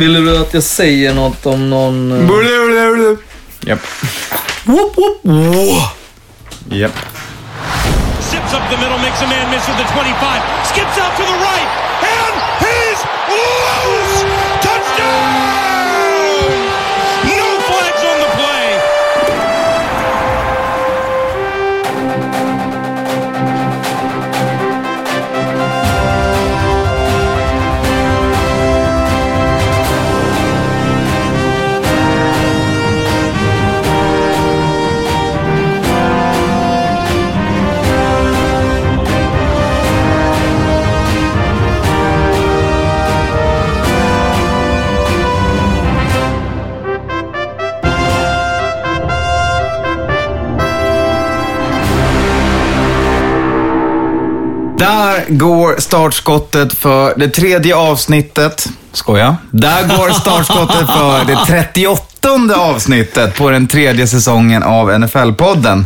Vill du att jag säger något om någon... eh, Japp. Whoop, whoop, whoop. Japp. Zips up the middle, makes a man miss with the 25. Skips out to the right, and he's loose! Där går startskottet för det tredje avsnittet. Skoja. Där går startskottet för det 38 avsnittet på den tredje säsongen av NFL-podden.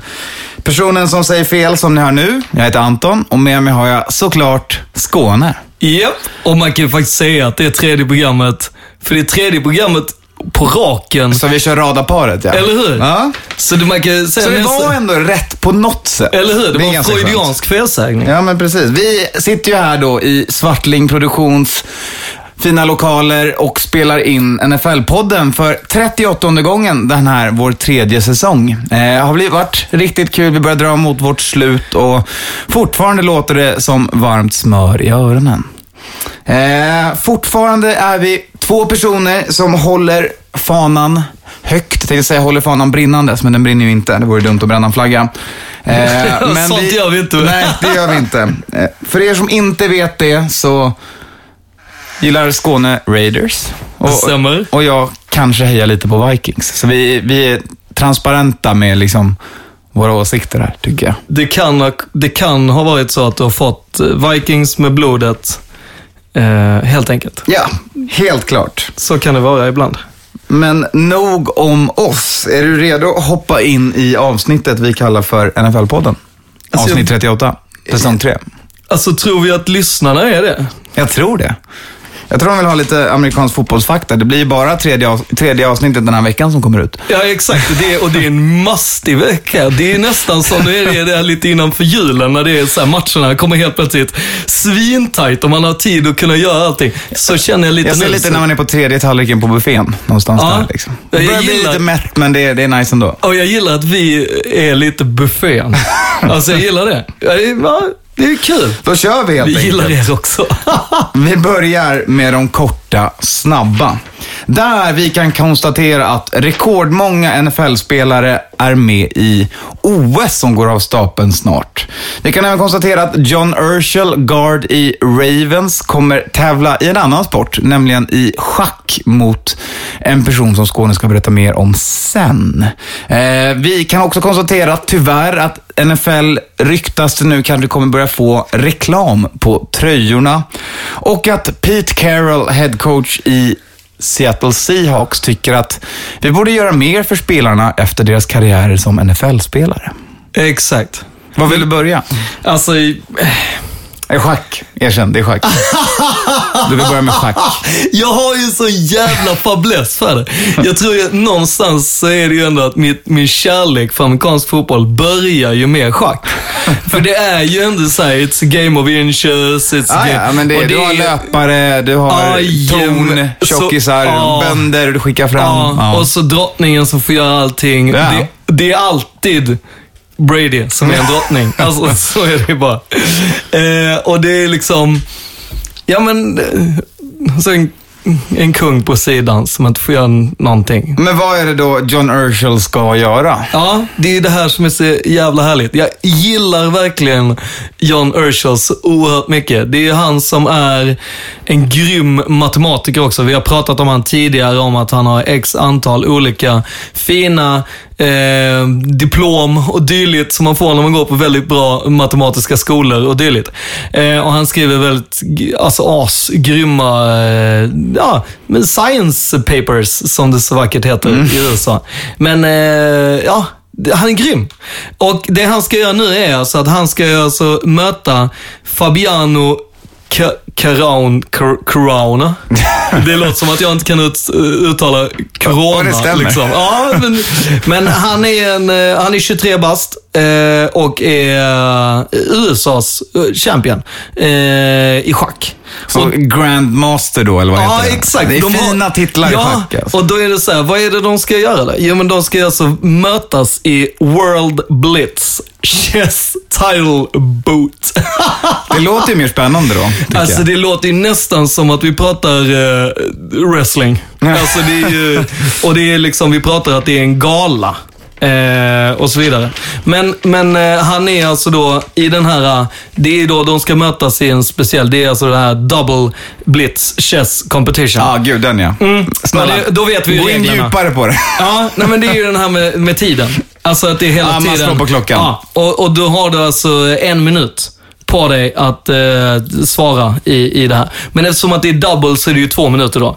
Personen som säger fel som ni hör nu, jag heter Anton och med mig har jag såklart Skåne. Japp, och man kan ju faktiskt säga att det är tredje programmet. För det är tredje programmet på raken. Så vi kör radarparet ja. Eller hur? Ja. Så det man kan säga Så det var ändå rätt på något sätt. Eller hur? Det, är var skönt. freudiansk felsägning. Ja, men precis. Vi sitter ju här då i Svartling Produktions fina lokaler och spelar in NFL-podden för 38 gången den här, vår tredje säsong. Eh, har blivit varit riktigt kul. Vi börjar dra mot vårt slut och fortfarande låter det som varmt smör i öronen. Eh, fortfarande är vi två personer som håller fanan högt. Jag tänkte säga håller fanan brinnandes, men den brinner ju inte. Det vore dumt att bränna en flagga. Eh, Sånt gör vi inte. Nej, det gör vi inte. Eh, För er som inte vet det så gillar Skåne Raiders. Och, Stämmer. och jag kanske hejar lite på Vikings. Så vi, vi är transparenta med liksom våra åsikter här, tycker jag. Det kan, ha- det kan ha varit så att du har fått eh, Vikings med blodet. Eh, helt enkelt. Ja, helt klart. Så kan det vara ibland. Men nog om oss. Är du redo att hoppa in i avsnittet vi kallar för NFL-podden? Alltså, Avsnitt 38, säsong 3. Alltså, tror vi att lyssnarna är det? Jag tror det. Jag tror de vill ha lite amerikansk fotbollsfakta. Det blir ju bara tredje, av, tredje avsnittet den här veckan som kommer ut. Ja, exakt. Det är, och det är en mastig vecka. Det är nästan som det är det lite innanför julen när det är så här, matcherna kommer helt plötsligt svintajt och man har tid att kunna göra allting. Så känner jag lite Jag ser nu. lite så- när man är på tredje tallriken på buffén. Någonstans Ja. där liksom. Det Jag börjar bli gillar- lite mätt, men det är, det är nice ändå. Och jag gillar att vi är lite buffén. Alltså jag gillar det. Ja, det är- kul. Då kör vi helt Vi enkelt. gillar er också. Vi börjar med de korta, snabba. Där vi kan konstatera att rekordmånga NFL-spelare är med i OS som går av stapeln snart. Vi kan även konstatera att John Urshel, guard i Ravens, kommer tävla i en annan sport, nämligen i schack mot en person som Skåne ska berätta mer om sen. Eh, vi kan också konstatera tyvärr att NFL ryktas det nu kanske kommer börja få reklam på tröjorna. Och att Pete Carroll, head coach i Seattle Seahawks, tycker att vi borde göra mer för spelarna efter deras karriärer som NFL-spelare. Exakt. Vad vill du börja? Alltså, i- Schack. Erkänn, det är schack. Du vill börja med schack. jag har ju så jävla fäbless för det. Jag tror ju någonstans så är det ju ändå att mitt, min kärlek för amerikansk fotboll börjar ju med schack. För det är ju ändå såhär, it's a game of inches, it's Ah, game... ja, men det, och du har är- löpare, du har Aj, ton, så- tjockisar, ja. bönder du skickar fram. Ja. och så drottningen som får göra allting. Ja. Det, det är alltid Brady som är en drottning. Alltså, så är det bara. Eh, och det är liksom, ja men, eh, så en, en kung på sidan som inte får göra någonting. Men vad är det då John Urshel ska göra? Ja, det är det här som är så jävla härligt. Jag gillar verkligen John Urshel så oerhört mycket. Det är han som är en grym matematiker också. Vi har pratat om han tidigare, om att han har x antal olika fina eh, diplom och dylikt som man får när man går på väldigt bra matematiska skolor och dylikt. Eh, och han skriver väldigt, alltså asgrymma, eh, ja, science papers som det så vackert heter i USA. Men, eh, ja, han är grym. Och det han ska göra nu är alltså att han ska alltså möta Fabiano Ca- Caraun, Car- Carauna. Det låter som att jag inte kan ut, uttala corona. Ja, det stämmer. Liksom. Ja, men, men han, är en, eh, han är 23 bast eh, och är eh, USAs eh, champion eh, i schack. Så Grandmaster då, eller vad Ja, heter det? exakt. Det är De har- fina titlar ja, i schack. Alltså. och då är det så här, vad är det de ska göra då? Jo, men de ska alltså mötas i World Blitz Chess Title Boot. Det låter ju mer spännande då, Alltså jag. det låter ju nästan som att vi pratar eh, wrestling. Alltså det är ju, och det är liksom, vi pratar att det är en gala. Eh, och så vidare. Men, men eh, han är alltså då i den här, eh, det är då de ska mötas i en speciell, det är alltså det här Double Blitz Chess Competition. Ja, gud den ja. Snälla, Ja, det- då vet vi ju gå in djupare på det. Ja, nej, men det är ju den här med, med tiden. Alltså att det är hela man tiden. slår på klockan. Ja, och, och då har du alltså en minut på dig att eh, svara i, i det här. Men eftersom att det är double så är det ju två minuter då.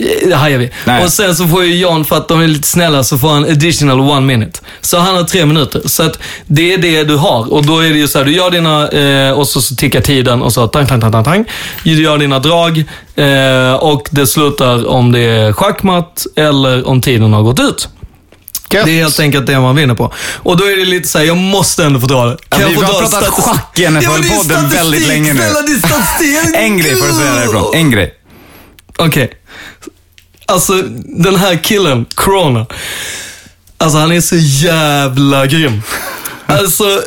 Det hajar vi. Nej. Och sen så får ju Jan, för att de är lite snälla, så får han additional one minute. Så han har tre minuter. Så att det är det du har. Och då är det ju så här, du gör dina, eh, och så, så tickar tiden och så tang, tang, tang, tang, tang. Du gör dina drag eh, och det slutar om det är schackmatt eller om tiden har gått ut. Gött. Det är helt enkelt det man vinner på. Och då är det lite så här, jag måste ändå få dra det. Ja, jag vi har pratat schack i NFL-podden Ja, väldigt länge nu. Snälla, det är statistik. En grej får du säga därifrån. En grej. Okej. Alltså, den här killen, Corona. Alltså, han är så jävla grym. Alltså,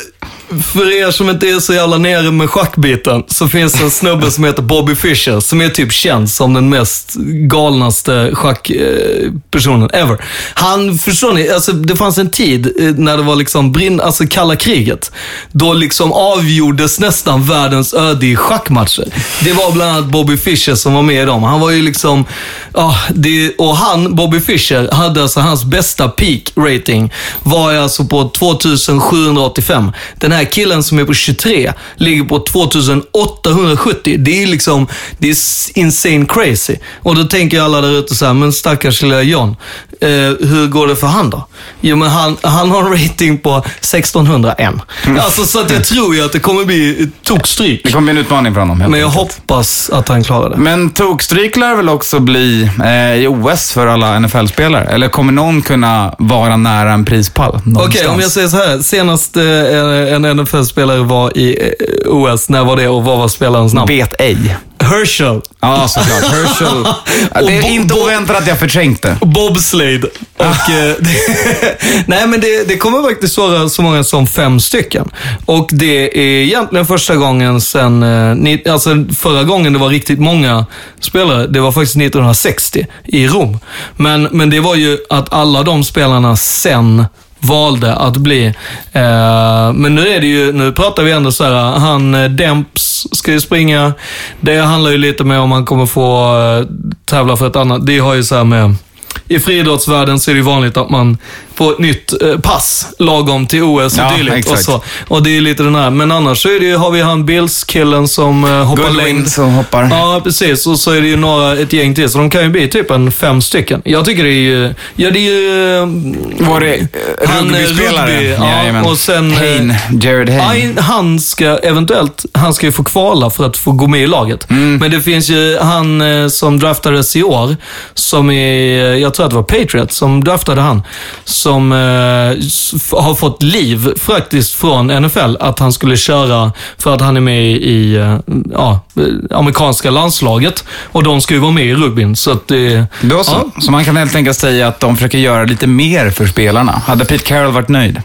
för er som inte är så jävla nere med schackbiten så finns det en snubbe som heter Bobby Fischer som är typ känd som den mest galnaste schackpersonen ever. Han, förstår ni, alltså det fanns en tid eh, när det var liksom brinn, alltså kalla kriget. Då liksom avgjordes nästan världens öde i schackmatcher. Det var bland annat Bobby Fischer som var med i dem. Han var ju liksom, ja, det, och han, Bobby Fischer, hade alltså hans bästa peak rating var alltså på 2785. Den här killen som är på 23 ligger på 2870. Det är liksom, det är insane crazy. Och då tänker alla där ute så här, men stackars lilla John, eh, hur går det för han då? Jo, men han, han har en rating på 1601. Alltså, så att jag tror ju att det kommer bli tokstryk. Det kommer bli en utmaning för honom. Men jag enkelt. hoppas att han klarar det. Men tokstryk lär väl också bli eh, i OS för alla NFL-spelare? Eller kommer någon kunna vara nära en prispall? Okej, någonstans? om jag säger så här. Senast eh, en NFL-spelare var i eh, OS, när var det och vad var spelarens namn? Vet ej. Herschel. Ja, såklart. Herschel. Det är inte oväntat att jag förträngt det. Bobslade. Och, eh, nej, men det, det kommer faktiskt vara så många som fem stycken. Och det är egentligen första gången sen, eh, alltså förra gången det var riktigt många spelare, det var faktiskt 1960 i Rom. Men, men det var ju att alla de spelarna sen valde att bli. Eh, men nu är det ju, nu pratar vi ändå så här, han eh, Demps ska ju springa. Det handlar ju lite mer om han kommer få eh, tävla för ett annat. Det har ju så här med i friidrottsvärlden så är det ju vanligt att man får ett nytt eh, pass lagom till OS och Ja, dylikt. Och, exakt. så. och det är lite den här. Men annars så är det ju, har vi han Bills-killen som eh, hoppar Goodwin längd. som hoppar. Ja, precis. Och så är det ju några, ett gäng till. Så de kan ju bli typ en fem stycken. Jag tycker det är ju... Ja, det är ju... eh, Var det Han är rugbyspelare? rugby, ja, Jajamän. och sen, Hain. Jared Hain. Han ska eventuellt, han ska ju få kvala för att få gå med i laget. Mm. Men det finns ju han som draftades i år, som är, jag tror att det var Patriots som draftade han, som eh, har fått liv faktiskt från NFL att han skulle köra för att han är med i eh, ja, eh, amerikanska landslaget och de ska ju vara med i rugbyn. Så att det, Då så. Så man kan helt enkelt säga att de försöker göra lite mer för spelarna. Hade Pete Carroll varit nöjd?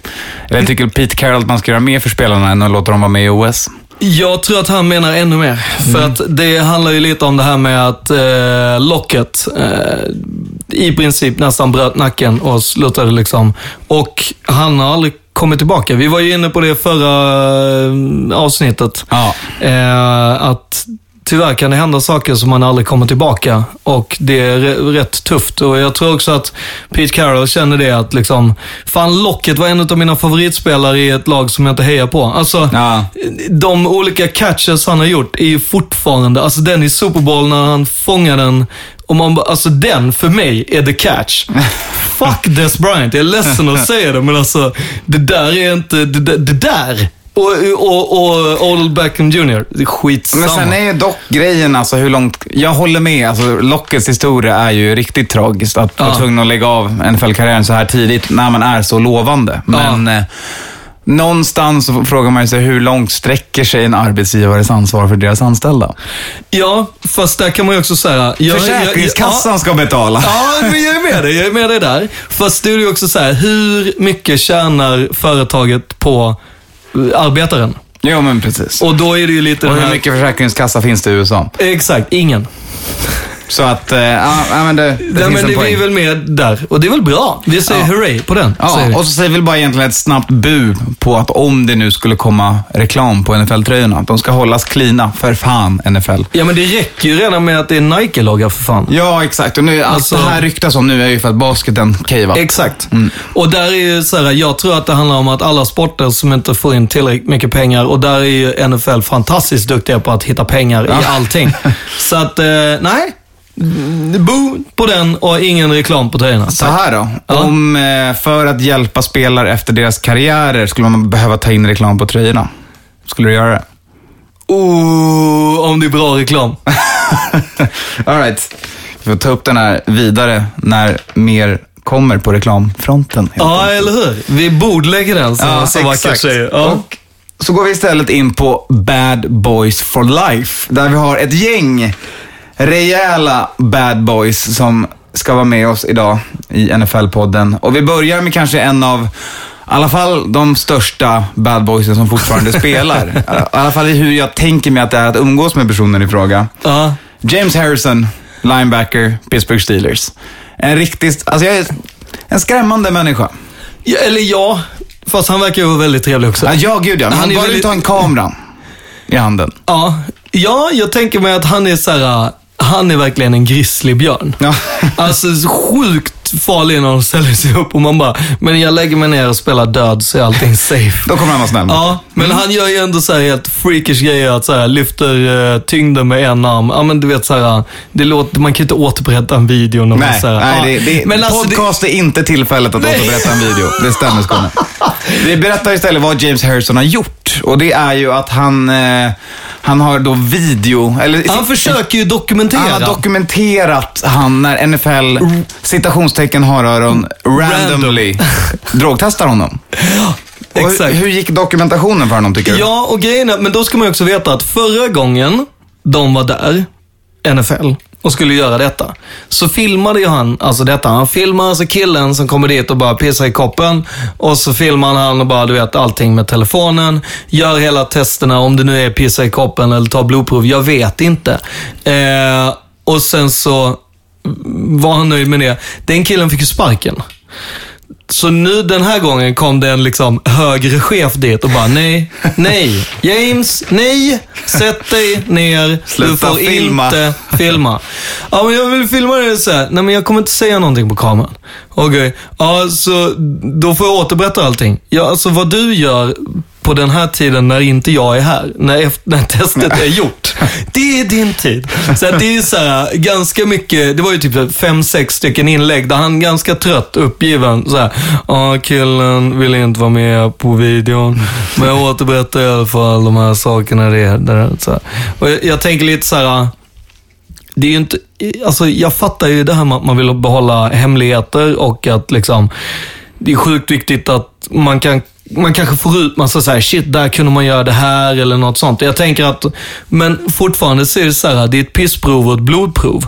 Eller tycker Pete Carroll att man ska göra mer för spelarna än att låta dem vara med i OS? Jag tror att han menar ännu mer. För att det handlar ju lite om det här med att eh, Locket eh, i princip nästan bröt nacken och slutade liksom. Och han har aldrig kommit tillbaka. Vi var ju inne på det förra eh, avsnittet. Ja. Eh, att tyvärr kan det hända saker som man aldrig kommer tillbaka och det är rätt tufft. Och jag tror också att Pete Carroll känner det att liksom, fan Locket var en av mina favoritspelare i ett lag som jag inte hejar på. Alltså, Ja. de olika catches han har gjort är ju fortfarande, alltså den i Super Bowl när han fångar den, och man alltså den för mig är the catch. Fuck Des Bryant, jag är ledsen att säga det, men alltså det där är inte, det, det där Och, och, och Old Beckham Jr. Skitsamma. Men sen är ju dock grejen, alltså hur långt... Jag håller med, alltså Lockets historia är ju riktigt tragiskt. Att Ja. vara tvungen att lägga av NFL-karriären så här tidigt när man är så lovande. Men eh, någonstans så frågar man sig hur långt sträcker sig en arbetsgivares ansvar för deras anställda? Ja, fast där kan man ju också säga... jag- Försäkringskassan jag- ska betala. Ja, ja, men jag är med dig. Jag är med dig där. Fast det är ju också så här, hur mycket tjänar företaget på arbetaren? Jo, men precis. Och då är det ju lite Och hur här... mycket försäkringskassa finns det i USA? Exakt, ingen. Så att, eh, ja, ja, men det, det finns men en det, vi poäng. är väl med där. Och det är väl bra. Vi säger Ja. hurray på den. Ja, vi. och så säger vi bara egentligen ett snabbt bu på att om det nu skulle komma reklam på NFL-tröjorna, de ska hållas cleana, för fan NFL. ja, men det räcker ju redan med att det är Nike-logga för fan. Ja, exakt. Och nu, Alltså- allt det här ryktas om nu är ju för att basketen cavat. Exakt. Mm. Och där är ju så här, jag tror att det handlar om att alla sporter som inte får in tillräckligt mycket pengar och där är ju NFL fantastiskt duktiga på att hitta pengar i allting. Så att, eh, nej. Bo på den och ingen reklam på tröjorna. Så här då. Ja. Om, eh, för att hjälpa spelare efter deras karriärer skulle man behöva ta in reklam på tröjorna. Skulle du göra det? Oh, om det är bra reklam. All right. Vi får ta upp den här vidare när mer kommer på reklamfronten. Ja, enkelt. eller hur? Vi bordlägger den som man så vackert säger. Ja. Och så går vi istället in på Bad Boys for Life. Där vi har ett gäng rejäla bad boys som ska vara med oss idag i NFL-podden. Och vi börjar med kanske en av, i alla fall de största bad boysen som fortfarande spelar. I alla fall i hur jag tänker mig att det är att umgås med personen i fråga. Ja. James Harrison, linebacker, Pittsburgh Steelers. En riktigt, alltså jag är en skrämmande människa. ja. Eller ja, fast han verkar ju vara väldigt trevlig också. Ja, ja gud ja. Men Han bara väldigt- inte ha en kamera i handen. Ja, ja, jag tänker mig att han är så här, han är verkligen en grizzlybjörn. Ja. Alltså så sjukt farlig när de ställer sig upp och man bara, men jag lägger mig ner och spelar död så är allting safe. Då kommer han vara snäll. Ja, men han gör ju ändå så här helt freakish grejer. Att så här, lyfter uh, tyngden med en arm. Ja, men du vet så här, det låter, man kan ju inte återberätta en video. När man, Nej, så här, nej ja. det, det, men alltså, det, podcast är inte tillfället att Nej. återberätta en video. Det stämmer Skåne. Vi berättar istället vad James Harrison har gjort. Och det är ju att han, eh, han har då video, eller han försöker ju dokumentera. han har dokumenterat han när NFL, citationstecken har öron, randomly drogtestar honom. Och hur, Exakt. hur gick dokumentationen för honom tycker du? Ja, och grejen är, men då ska man ju också veta att förra gången de var där, NFL, och skulle göra detta, så filmade ju han alltså detta. Han filmar alltså killen som kommer dit och bara pissar i koppen. Och så filmar han och bara, du vet, allting med telefonen. Gör hela testerna, om det nu är pissa i koppen eller ta blodprov. Jag vet inte. Eh, och sen så var han nöjd med det. Den killen fick ju sparken. Så nu den här gången kom det en liksom högre chef dit och bara nej, nej, James, nej, sätt dig ner, du Sluta får filma." inte filma. Ja, men jag vill filma det så här. nej men jag kommer inte säga någonting på kameran. Okej, ja så då får jag återberätta allting. Ja, alltså vad du gör på den här tiden när inte jag är här, när, efter, när testet är gjort. Det är din tid. Så det är så här, ganska mycket, det var ju typ fem, sex stycken inlägg där han ganska trött, uppgiven, så här, ja killen vill inte vara med på videon, men jag återberättar i alla fall de här sakerna det, det så här. Och jag, jag tänker lite så här, det är ju inte, alltså jag fattar ju det här med att man vill behålla hemligheter och att liksom, det är sjukt viktigt att man kan man kanske får ut massa så här, shit, där kunde man göra det här eller något sånt. Jag tänker att, men fortfarande så är det så här, det är ett pissprov och ett blodprov.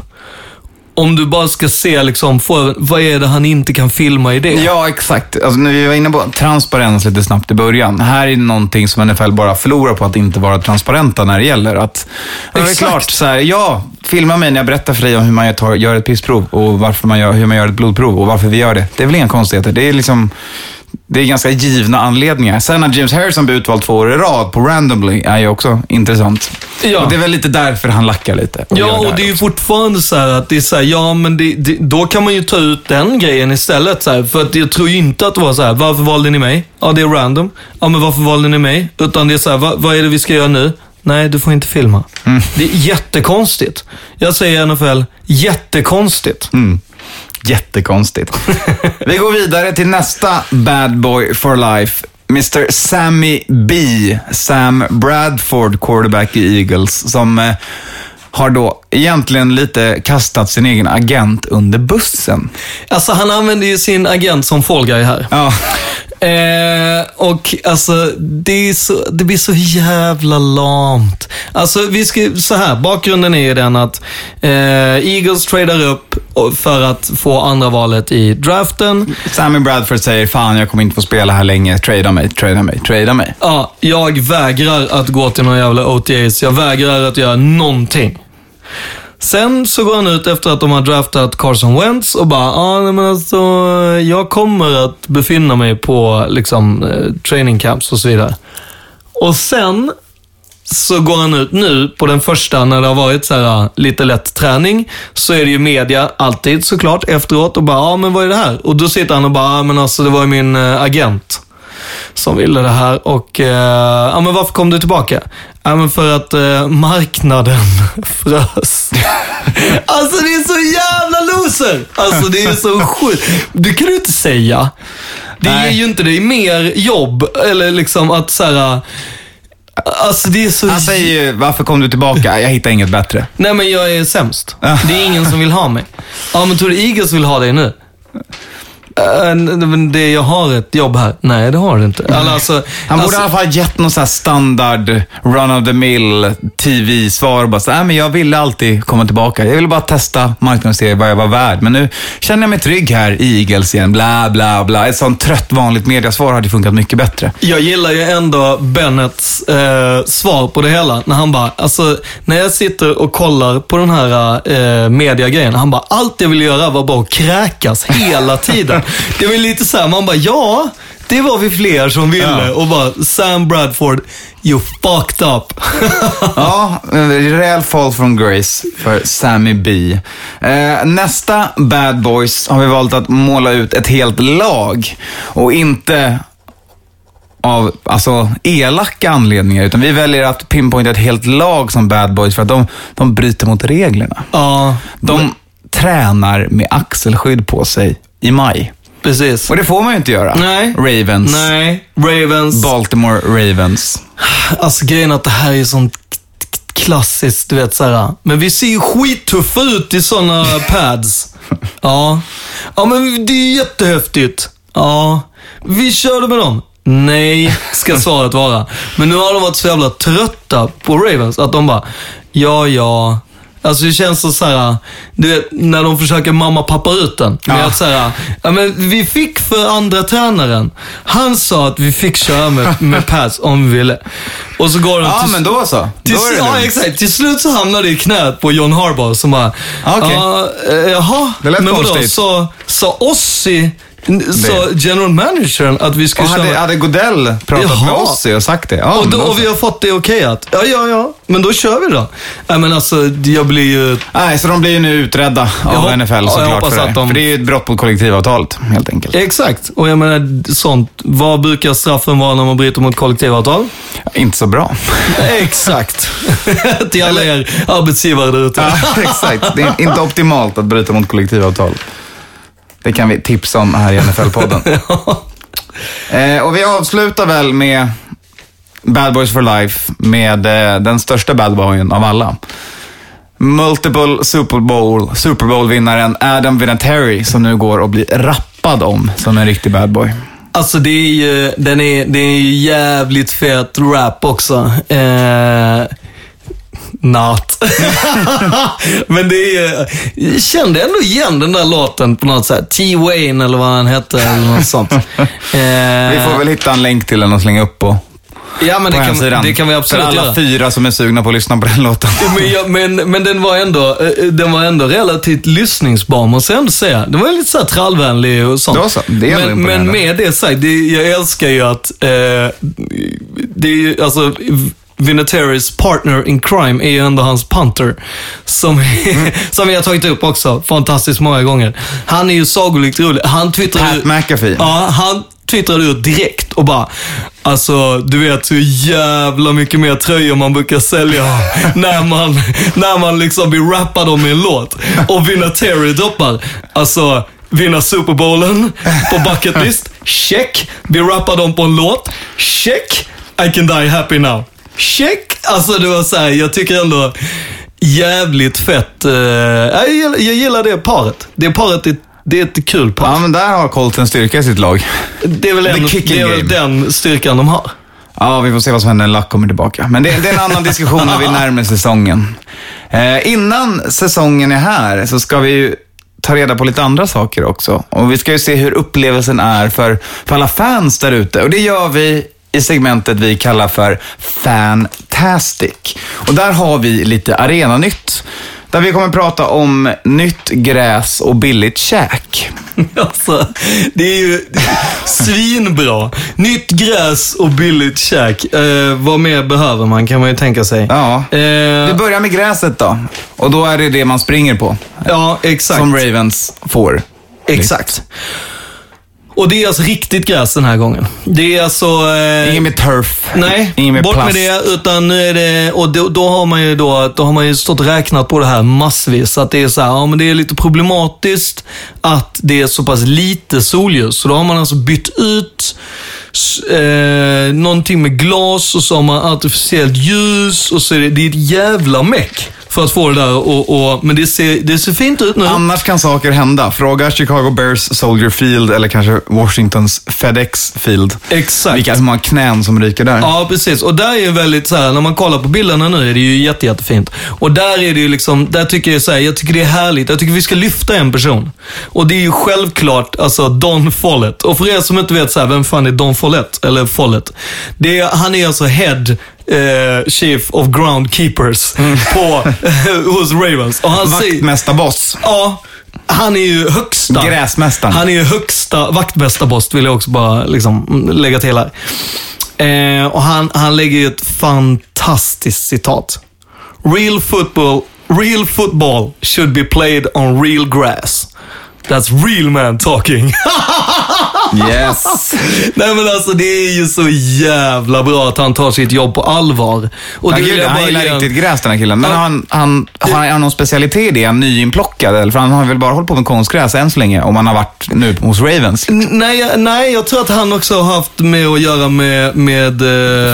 Om du bara ska se liksom, få, vad är det han inte kan filma i det? Ja, exakt. Alltså, när vi var inne på transparens lite snabbt i början. Här är någonting som NFL bara förlorar på att inte vara transparenta när det gäller. Att, det är klart, så här, ja, filma mig när jag berättar för dig om hur man tar, gör ett pissprov och varför man gör, hur man gör ett blodprov och varför vi gör det. Det är väl inga konstigheter. Det är liksom... Det är ganska givna anledningar. Sen att James Harrison blir utvald två år i rad på randomly är ju också intressant. Ja. Och det är väl lite därför han lackar lite. och Ja, och det är ju också. fortfarande så här att det är så här, ja men det, det, då kan man ju ta ut den grejen istället. Så här, för att jag tror ju inte att det var så här, varför valde ni mig? Ja, det är random. Ja, men varför valde ni mig? Utan det är så här, vad, vad är det vi ska göra nu? Nej, du får inte filma. Mm. Det är jättekonstigt. Jag säger NFL, jättekonstigt. Mm. Jättekonstigt. Vi går vidare till nästa bad boy for life. Mr Sammy B, Sam Bradford, quarterback i Eagles, som eh, har då egentligen lite kastat sin egen agent under bussen. Alltså han använder ju sin agent som fall guy här. Ja, Eh, och alltså, det, så, det blir så jävla lamt. Alltså, vi ska, så här, bakgrunden är ju den att eh, Eagles tradar upp för att få andra valet i draften. Sammy Bradford säger fan jag kommer inte få spela här länge, trada mig, trada mig, trada mig. Ja, jag vägrar att gå till någon jävla OTAs. Jag vägrar att göra någonting. Sen så går han ut efter att de har draftat Carson Wentz och bara, ja ah, men alltså, jag kommer att befinna mig på liksom eh, training camps och så vidare. Och sen så går han ut nu på den första när det har varit så här ah, lite lätt träning. Så är det ju media alltid såklart efteråt och bara, ja ah, men vad är det här? Och då sitter han och bara, ah, men alltså det var ju min eh, agent som ville det här. Och, eh, ja men varför kom du tillbaka? Ja men för att eh, marknaden frös. alltså det är så jävla loser! Alltså det är så sjukt. Det kan du inte säga. Det ger Nej. ju inte dig mer jobb, eller liksom att så här. Alltså det är så... Han säger ju, varför kom du tillbaka? Jag hittar inget bättre. Nej men jag är sämst. Det är ingen som vill ha mig. Ja men tror du Eagles vill ha dig nu? Men det, jag har ett jobb här. Nej, det har du inte. Alltså, alltså, Han borde alltså, i alla fall gett någon sån standard run of the mill TV-svar. Bara så, Nej, men jag ville alltid komma tillbaka. Jag ville bara testa se vad jag var värd. Men nu känner jag mig trygg här i Eagles igen. Bla, bla, bla. Ett sånt trött vanligt mediasvar hade funkat mycket bättre. Jag gillar ju ändå Bennets eh, svar på det hela. När han bara, alltså när jag sitter och kollar på den här eh, mediagrejen. Han bara, allt jag ville göra var bara att kräkas hela tiden. Det var lite så här, man bara, ja, det var vi fler som ville. Ja. Och bara, Sam Bradford, you fucked up. Ja, en rejäl fall from grace för Sammy B. Eh, nästa Bad Boys har vi valt att måla ut ett helt lag och inte av alltså, elaka anledningar, utan vi väljer att pinpointa ett helt lag som Bad Boys för att de, de bryter mot reglerna. ja, De tränar med axelskydd på sig i maj. Precis. Och det får man ju inte göra. Nej. Ravens. Nej, Ravens. Baltimore Ravens. Alltså grejen är att det här är sånt klassiskt, du vet såhär. Men vi ser ju skittuffa ut i såna pads. Ja. Ja men det är jättehäftigt. Ja. Vi körde med dem. Nej, ska svaret vara. Men nu har de varit så jävla trötta på Ravens att de bara, ja ja. Alltså det känns så såhär, du vet när de försöker mamma pappa ut den. Med Ja. att säga, ja men vi fick för andra tränaren. Han sa att vi fick köra med, med pads om vi ville. Och så går de Ja, till, men då så. till, Då är det ja, lugnt. exakt. Till slut så hamnade det i knät på John Harbaugh som bara, Okej. ja, eh, jaha, Det lät men vadå, så, sa Ossi, sa general managern att vi skulle Och köra hade, hade Godell pratat Jaha. med oss och sagt det? Ja, och, då, och vi har fått det okejat. Ja, ja, ja. Men då kör vi då. Nej, men alltså, jag blir ju... Nej, så de blir ju nu utredda av hop- NFL ja, jag såklart för det. att de- För det är ju ett brott mot kollektivavtalet, helt enkelt. Exakt. Och jag menar, sånt. Vad brukar straffen vara när man bryter mot kollektivavtal? Inte så bra. Exakt. Till alla er arbetsgivare där ute. Ja, exakt. Det är inte optimalt att bryta mot kollektivavtal. Det kan vi tipsa om här i NFL-podden. eh, och vi avslutar väl med Bad Boys for Life med eh, den största bad boyen av alla. Multiple Super Bowl, Super Bowl-vinnaren Adam Vinatieri som nu går och blir rappad om som en riktig bad boy. Alltså det är ju, den är, det är ju jävligt fet rap också. Eh, not. Men det är jag kände ändå igen den där låten på något sätt. T-Wayne eller vad han hette eller något sånt. Eh, Vi får väl hitta en länk till den och slänga upp på, ja, men det, kan, det kan vi absolut För alla göra. fyra som är sugna på att lyssna på den låten. Men, jag, men, men den var ändå, eh, den var ändå relativt lyssningsbar måste jag ändå säga. Den var lite så här trallvänlig och sånt. Då så, det är men, men med det sagt, det, jag älskar ju att, eh, det är ju, alltså, Vinatieri's partner in crime är ju ändå hans punter. Som, som vi har tagit upp också fantastiskt många gånger. Han är ju sagolikt rolig. Han twittrar Pat McAfee. Ja, han twittrade ut direkt och bara, alltså du vet hur jävla mycket mer tröjor man brukar sälja när man, när man liksom blir rappad om en låt. Och Vinatieri droppar, alltså vinna Super Bowlen på bucket list. Check. Vi rappar dem på en låt. Check. I can die happy now. Check. Alltså det var så här, jag tycker ändå jävligt fett. eh, jag, gillar, jag gillar det paret. Det paret är, det är ett kul par. Ja, men där har Colton styrka i sitt lag. Det är väl, en, det är väl den styrkan de har. Ja, vi får se vad som händer när Luck kommer tillbaka. Men det, det är en annan diskussion när vi närmar säsongen. Eh, innan säsongen är här så ska vi ju ta reda på lite andra saker också. Och vi ska ju se hur upplevelsen är för, för alla fans där ute. Och det gör vi i segmentet vi kallar för Fantastic. Och där har vi lite arenanytt. Där vi kommer prata om nytt gräs och billigt käk. Alltså, det är ju svinbra. Nytt gräs och billigt käk. Eh, vad mer behöver man kan man ju tänka sig. Ja. Eh, Vi börjar med gräset då. Och då är det det man springer på. ja exakt. Som Ravens får. Exakt. Och det är alltså riktigt gräs den här gången. Det är alltså... Eh, Inget med turf. Nej, Inget med bort plast. med det. Utan nu är det, och då, då, har man ju då, då har man ju stått och räknat på det här massvis. Att det är så här, ja men det är lite problematiskt att det är så pass lite solljus. Så då har man alltså bytt ut eh, någonting med glas och så har man artificiellt ljus och så är det, det är ett jävla meck för att få det där och, och men det ser, det ser fint ut nu. Annars kan saker hända. Fråga Chicago Bears Soldier Field eller kanske Washingtons FedEx Field. Exakt. Vilka som har knän som ryker där. Ja, precis. Och där är ju väldigt så här, när man kollar på bilderna nu är det ju jätte, jättefint. Och där är det ju liksom, där tycker jag så här, jag tycker det är härligt. Jag tycker vi ska lyfta en person. Och det är ju självklart, alltså Don Follett. Och för er som inte vet så här, vem fan är Don Follett? Eller Follett. Det är, han är alltså head eh, Chief of Groundkeepers på, hos Ravens. Och han Vaktmästarboss. ja, han är ju högsta. Gräsmästaren. Han är ju högsta vaktmästarboss, vill jag också bara liksom lägga till här. Eh, och han, han lägger ju ett fantastiskt citat. Real football, real football should be played on real grass. That's real man talking. Yes. Nej men alltså det är ju så jävla bra att han tar sitt jobb på allvar. Och Han, gillar, han gillar riktigt gräs den här killen. Men Ja. han, han, han, har han någon specialitet i det? Är han nyinplockad? Eller? För han har väl bara hållit på med konstgräs än så länge. Om han har varit nu hos Ravens. Nej, nej, jag tror att han också har haft med att göra med, med eh,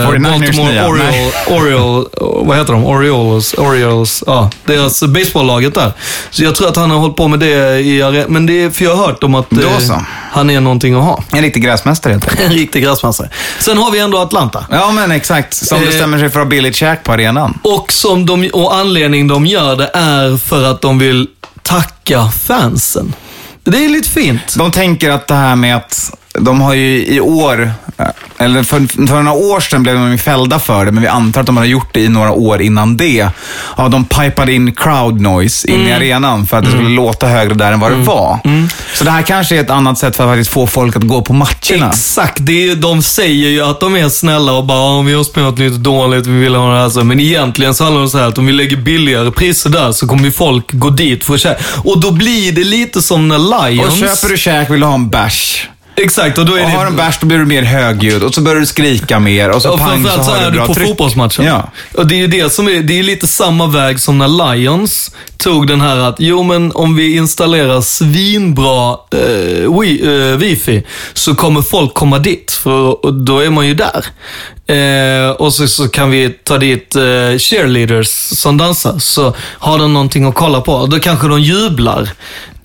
49ers Baltimore Oriole, vad heter de? Orioles, Orioles, ja, deras baseballlaget där. Så jag tror att han har hållit på med det i men det är, för jag har hört om att eh, han är någonting att ha. En riktig gräsmästare helt enkelt. En riktig gräsmassare. Sen har vi ändå Atlanta. Ja, men exakt. Som Eh. bestämmer sig för att ha billigt käk på arenan. Och, som de, och anledningen de gör det är för att de vill tacka fansen. Det är lite fint. De tänker att det här med att de har ju i år, eller för, för några år sedan blev de fällda för det, men vi antar att de har gjort det i några år innan det. Ja, de pipade in crowd noise in i arenan för att det skulle låta högre där än vad det var. Så det här kanske är ett annat sätt för att faktiskt få folk att gå på matcherna. Exakt, det är, de säger ju att de är snälla och bara "Ja, vi har spelat lite dåligt, vi vill ha det här. så." Men egentligen så handlar det så här att om vi lägger billigare priser där så kommer ju folk gå dit för att käka. Och då blir det lite som när Lions... Och köper du käk vill du ha en bärs. Exakt, och då är Och det... har du en bärs då blir du mer högljudd och så börjar du skrika mer och så Och pang så så är du du på tryck. fotbollsmatchen. Ja. Och det är ju det som är, det är lite samma väg som när Lions tog den här att, jo men om vi installerar svinbra eh, wi, eh, wifi så kommer folk komma dit, för och då är man ju där. Eh, och så, så kan vi ta dit eh, cheerleaders som dansar, så har de någonting att kolla på. Då kanske de jublar.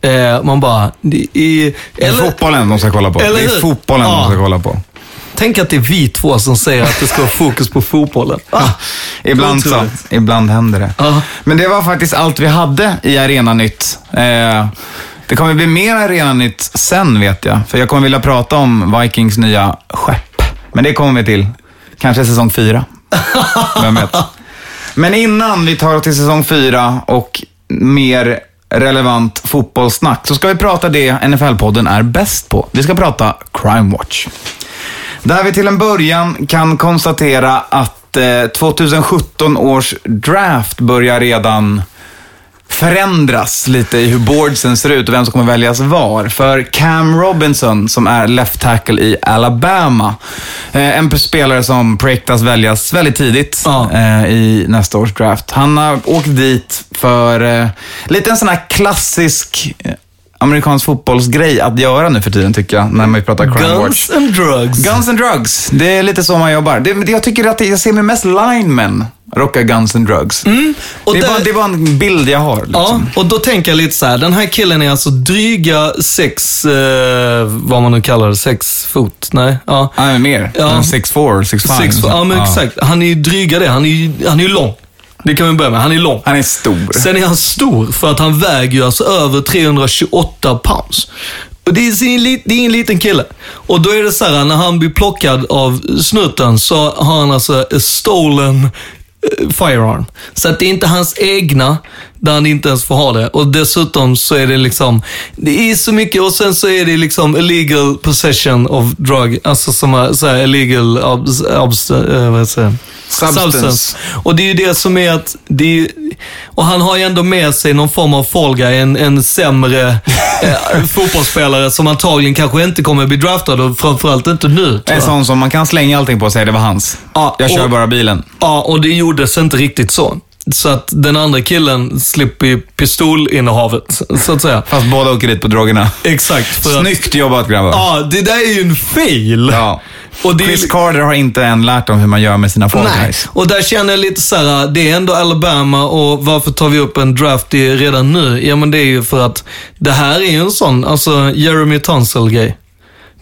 Eh, man bara, det är... Det är fotbollen de ska kolla på. Eller det är fotbollen Ja. de ska kolla på. Tänk att det är vi två som säger att det ska vara fokus på fotbollen. Ah, Ibland så. Ibland händer det. Ja. Men det var faktiskt allt vi hade i Arenanytt. Eh, det kommer bli mer Arenanytt sen vet jag. För jag kommer vilja prata om Vikings nya skepp. Men det kommer vi till. Kanske säsong fyra. Vem vet. Men innan vi tar oss till säsong fyra och mer relevant fotbollssnack så ska vi prata det NFL-podden är bäst på. Vi ska prata Crime Watch. Där vi till en början kan konstatera att eh, 2017 års draft börjar redan förändras lite i hur boardsen ser ut och vem som kommer väljas var. För Cam Robinson, som är left tackle i Alabama, eh, en spelare som projektas väljas väldigt tidigt Ja. eh, i nästa års draft. Han har åkt dit för eh, lite en sån här klassisk amerikansk fotbollsgrej att göra nu för tiden tycker jag, när man pratar crime watch. Guns and drugs. Guns and drugs, det är lite så man jobbar. Det, jag tycker att det, jag ser mig mest linemen rocka Guns and drugs. Mm, det, är där- bara, det är bara en bild jag har. Ja, Liksom. och då tänker jag lite så här. Den här killen är alltså dryga sex, eh, vad man nu kallar det, sex fot? Nej, ja. Ja, men mer. Ja. 6'4, 6'5. Sex, ja, men exakt. Han är ju dryga det. Han är ju han är lång. Det kan vi börja med. Han är lång. Han är stor. Sen är han stor för att han väger ju alltså över 328 pounds. Och det är, sin, lit- det är en liten kille. Och då är det så här, när han blir plockad av snutten så har han alltså stolen eh, firearm. Så att det är inte hans egna, där han inte ens får ha det. Och dessutom så är det liksom, det är så mycket och sen så är det liksom illegal possession of drug, alltså som är så här illegal obs, obs, eh, vad säger jag? Substance. Och det är ju det som är att, det är, ju- och han har ju ändå med sig någon form av fall guy, en, en sämre eh, fotbollsspelare som antagligen kanske inte kommer bli draftad och framförallt inte nu. En jag. sån som man kan slänga allting på och säga det var hans. Ja, jag kör och- bara bilen. Ja, och det gjordes inte riktigt så. Så att den andra killen slipper pistolinnehavet, så att säga. Fast båda åker dit på drogerna. Exakt. För att, Snyggt jobbat grabbar. ja, det där är ju en fail. Ja. Och det Chris Carter har inte än lärt dem hur man gör med sina fall Nej, guys. och där känner jag lite så här, det är ändå Alabama och varför tar vi upp en draft redan nu? Ja, men det är ju för att det här är ju en sån, alltså Jeremy Tunsil-grej.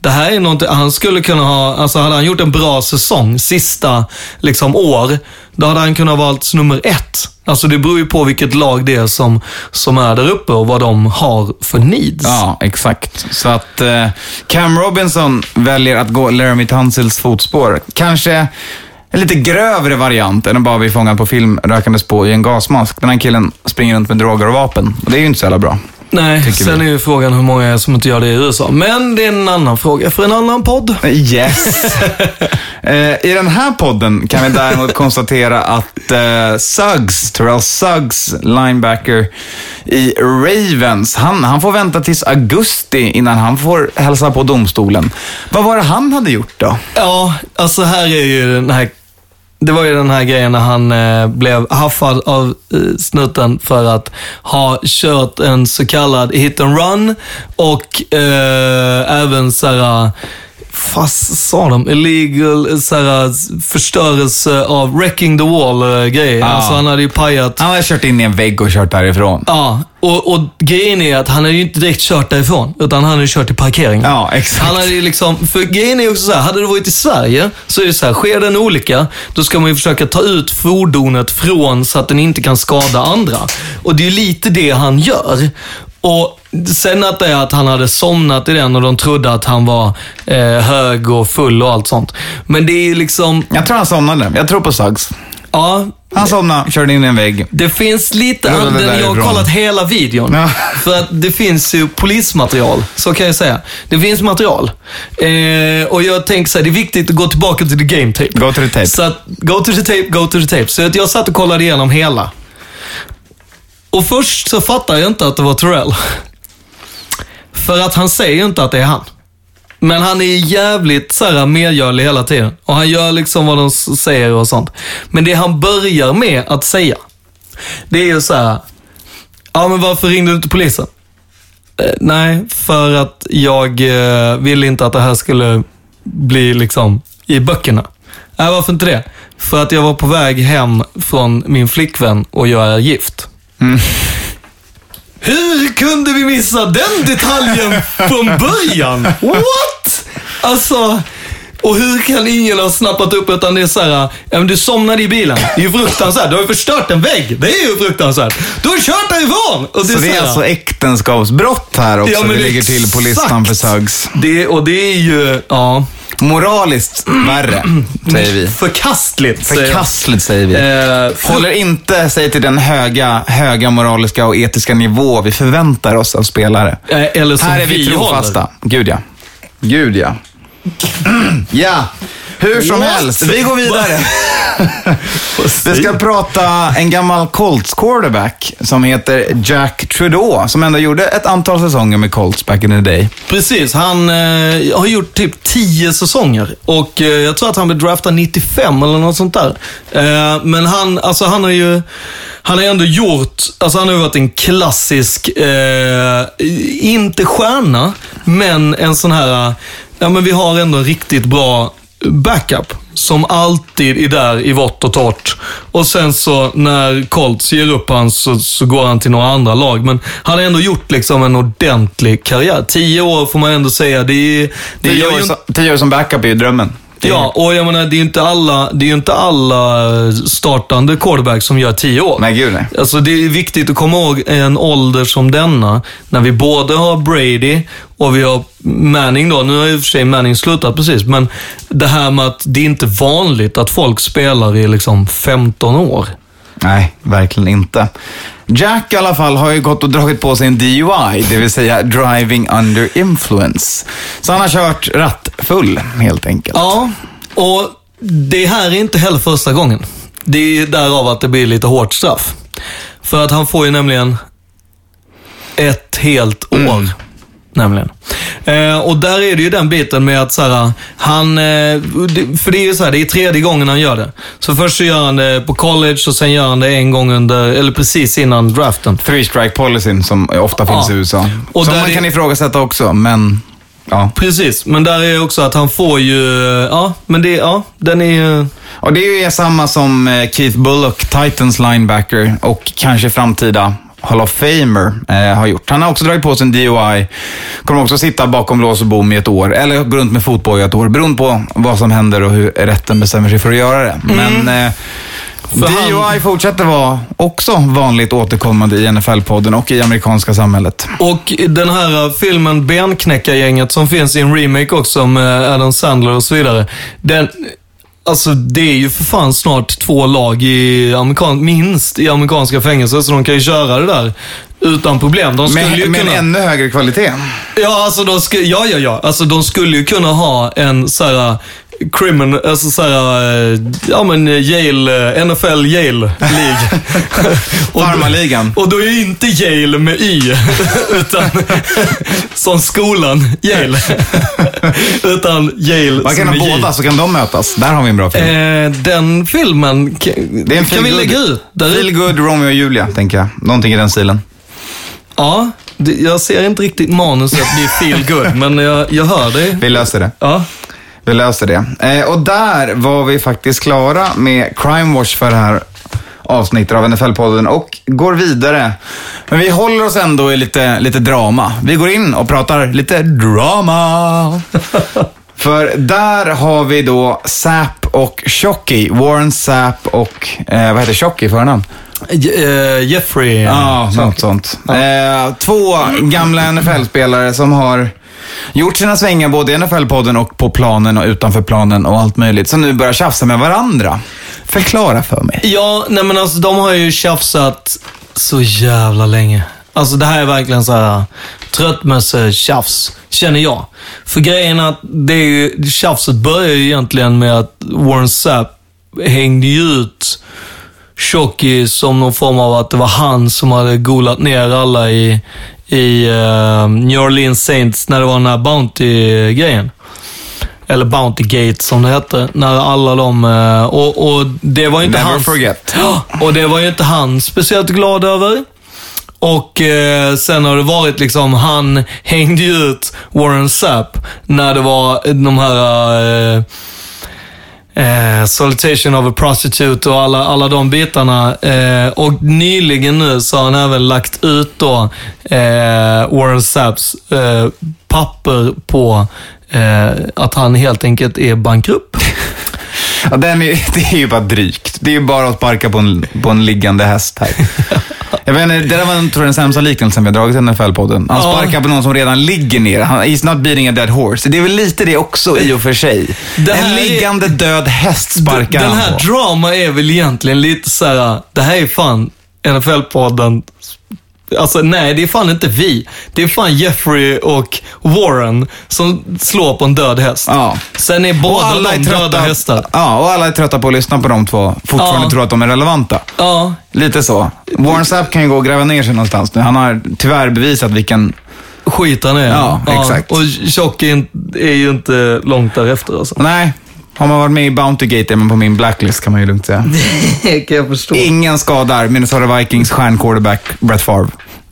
Det här är någonting, han skulle kunna ha, alltså hade han gjort en bra säsong, sista liksom år, då hade han kunnat valts nummer ett. Alltså det beror ju på vilket lag det är som, som är där uppe och vad de har för needs. Ja, exakt. Så att eh, Cam Robinson väljer att gå Laramie Tunsils fotspår. Kanske en lite grövre variant än att bara bli fångad på film rökandes på i en gasmask. Den här killen springer runt med droger och vapen. Och det är ju inte så jävla bra. Nej, sen är ju frågan hur många som inte gör det i USA. Men det är en annan fråga för en annan podd. Yes. eh, I den här podden kan vi däremot konstatera att eh, Suggs, Terrell Suggs, linebacker i Ravens, han, han får vänta tills augusti innan han får hälsa på domstolen. Vad var det han hade gjort då? Ja, alltså här är ju den här det var ju den här grejen när han eh, blev haffad av eh, för att ha kört en så kallad hit and run och eh, även såhär, fast sa de, illegal såhär, förstörelse av wrecking the wall eh, grejer. Ja. Alltså han hade ju pajat Han hade kört in i en vägg och kört därifrån. Ja, och, och grejen är att han hade ju inte direkt kört därifrån, utan han hade ju kört till parkeringen. Ja, exakt. Han hade ju liksom, för grejen är också så här, hade det varit i Sverige, så är det så här, sker det en olycka, då ska man ju försöka ta ut fordonet från så att den inte kan skada andra. Och det är ju lite det han gör. Och sen att det är att han hade somnat i den och de trodde att han var eh, hög och full och allt sånt. Men det är ju liksom, Jag tror han somnade. Jag tror på Suggs. ja, Han somnade, körde in i en vägg. Det finns lite, Rullade den, jag har kollat hela videon. Ja. För att det finns ju polismaterial, så kan jag säga. Det finns material. Eh, och jag tänker så här, det är viktigt att gå tillbaka till the game tape. Go to the tape. Så att, go to the tape, go to the tape. Så att jag satt och kollade igenom hela. Och först så fattar jag inte att det var Terrell. För att han säger ju inte att det är han. Men han är jävligt så här medgörlig hela tiden. Och han gör liksom vad de säger och sånt. Men det han börjar med att säga, det är ju så här. Ja, men varför ringde du inte polisen? Eh, nej, för att jag eh, ville inte att det här skulle bli liksom i böckerna. Nej, varför inte det? För att jag var på väg hem från min flickvän och jag är gift. Hur kunde vi missa den detaljen från början? What? Alltså, och hur kan ingen ha snappat upp utan det är så här, ja, du somnade i bilen. Det är ju fruktansvärt. Du har ju förstört en vägg. Det är ju fruktansvärt. Du har kört därifrån. Och Så det är alltså äktenskapsbrott här också Ja, vi ligger till på listan för Suggs. det, och det är ju, ja, Moraliskt värre, säger vi. förkastligt. säger jag. Förkastligt säger vi. Eh, Håller inte sig till den höga, höga moraliska och etiska nivå vi förväntar oss av spelare. eh, eller som Här är vi håller. trofasta. Gud ja. Gud ja. ja, hur som What? helst. Vi går vidare. Vi ska prata en gammal Colts quarterback som heter Jack Trudeau, som ändå gjorde ett antal säsonger med Colts back in the day. Precis, han eh, har gjort typ 10 säsonger och eh, jag tror att han blev draftad 95 eller något sånt där. Eh, men han, alltså han har ju, han har ändå gjort, alltså han har varit en klassisk, eh, inte stjärna, men en sån här, ja men vi har ändå en riktigt bra backup som alltid är där i vått och torrt. Och sen så när Colts ger upp han så, så går han till några andra lag. Men han har ändå gjort liksom en ordentlig karriär. Tio år får man ändå säga. Det, är- det Tio år, som, tio år som backup är ju drömmen. Ja, och jag menar, det är ju inte alla, det är ju inte alla startande quarterbacks som gör tio år. Nej, gud nej. Alltså det är viktigt att komma ihåg en ålder som denna, när vi både har Brady och vi har Manning då. Nu har och för sig Manning slutat precis, men det här med att det är inte vanligt att folk spelar i liksom 15 år. Nej, verkligen inte. Jack i alla fall har ju gått och dragit på sig en DUI, det vill säga driving under influence. Så han har kört rattfull, helt enkelt. Ja, och det här är inte heller första gången. Det är därav att det blir lite hårt straff. För att han får ju nämligen ett helt år. Nämligen. Eh, och där är det ju den biten med att så här, han, eh, för det är ju så här, det är tredje gången han gör det. Så först så gör han det på college och sen gör han det en gång under, eller precis innan draften. Three strike policyn som ofta finns Ja. i USA. Och som man är- kan ifrågasätta också, men ja. Precis, men där är också att han får ju, ja, men det, ja, den är ju... Och det är ju samma som eh, Keith Bullock, Titans linebacker och kanske framtida Hall of Famer eh, har gjort. Han har också dragit på sig en DUI. Kommer också sitta bakom lås och bom i ett år, eller gå runt med fotboja i ett år, beroende på vad som händer och hur rätten bestämmer sig för att göra det. Men eh, För han- DUI fortsätter vara också vanligt återkommande i NFL-podden och i amerikanska samhället. Och den här uh, filmen Benknäckargänget som finns i en remake också med Adam Sandler och så vidare. Den, alltså det är ju för fan snart två lag i amerikan, minst i amerikanska fängelser, så de kan ju köra det där utan problem. De skulle ju Med, med en kunna... ännu högre kvalitet. Ja, alltså de skulle, ja, ja, ja. Alltså de skulle ju kunna ha en så här criminal, alltså så här, eh, ja men Yale, eh, NFL Yale League. Och då- Farmarligan. Och då är ju inte Yale med Y, utan som skolan Yale. utan Yale Man kan ha J. båda så kan de mötas. Där har vi en bra film. Eh, den filmen kan, Det är en kan vi lägga ut. Feel good Romeo och Julia, tänker jag. Någonting i den stilen. Ja, jag ser inte riktigt manuset bli feel good, men jag, jag hör dig. Vi löser det. Ja. Vi löser det. Eh, och där var vi faktiskt klara med Crime Watch för det här avsnittet av NFL-podden och går vidare. Men vi håller oss ändå i lite, lite drama. Vi går in och pratar lite drama. för där har vi då Sapp och Shockey. Warren Sapp och, eh, vad heter Shockey i förnamn? Eh, Jeffrey. Ja, något sånt. Eh, två gamla NFL-spelare som har gjort sina svängar både i NFL-podden och på planen och utanför planen och allt möjligt. Som nu börjar tjafsa med varandra. Förklara för mig. Ja, nej men alltså de har ju tjafsat så jävla länge. Alltså det här är verkligen så här äh, tröttmösse-tjafs, känner jag. För grejen är att det är ju, tjafset börjar ju egentligen med att Warren Sapp hängde ju ut Shockey som någon form av att det var han som hade golat ner alla i, i eh, New Orleans Saints när det var den här Bounty-grejen. Eller Bounty Gate som det hette. När alla de... eh, Och, och det var inte Never hans... forget. Och det var ju inte han speciellt glad över. Och eh, sen har det varit liksom, han hängde ju ut Warren Sapp när det var de här eh, eh, Solitation of a Prostitute och alla, alla de bitarna. Eh, och nyligen nu så har han även lagt ut då eh, Warren Saps eh, papper på eh, att han helt enkelt är bankrupp. Ja, den är, det är ju bara drygt. Det är ju bara att sparka på en, på en liggande häst här. Jag vet inte, det där var tror jag, den sämsta liknelsen vi har dragit i NFL-podden. Han Ja. sparkar på någon som redan ligger ner. Han, he's not beating a dead horse. Det är väl lite det också i och för sig. Här en är- liggande död häst sparkar Den här han på. drama är väl egentligen lite så här. det här är fan NFL-podden Alltså nej, det är fan inte vi. Det är fan Jeffrey och Warren som slår på en död häst. Ja. Sen är Och båda alla de är döda trötta, hästar. ja, och alla är trötta på att lyssna på de två. Fortfarande Ja. tror att de är relevanta. Ja, Lite så. Warren Sapp kan ju gå och gräva ner sig någonstans nu. Han har tyvärr bevisat vilken... skit han är. Ja, exakt. Och Tjock är ju inte långt därefter alltså. Nej, har man varit med i Bountygate är man på min blacklist kan man ju lugnt säga. Det kan jag förstå. Ingen skadar Minnesota Vikings stjärnquarterback Brett Favre.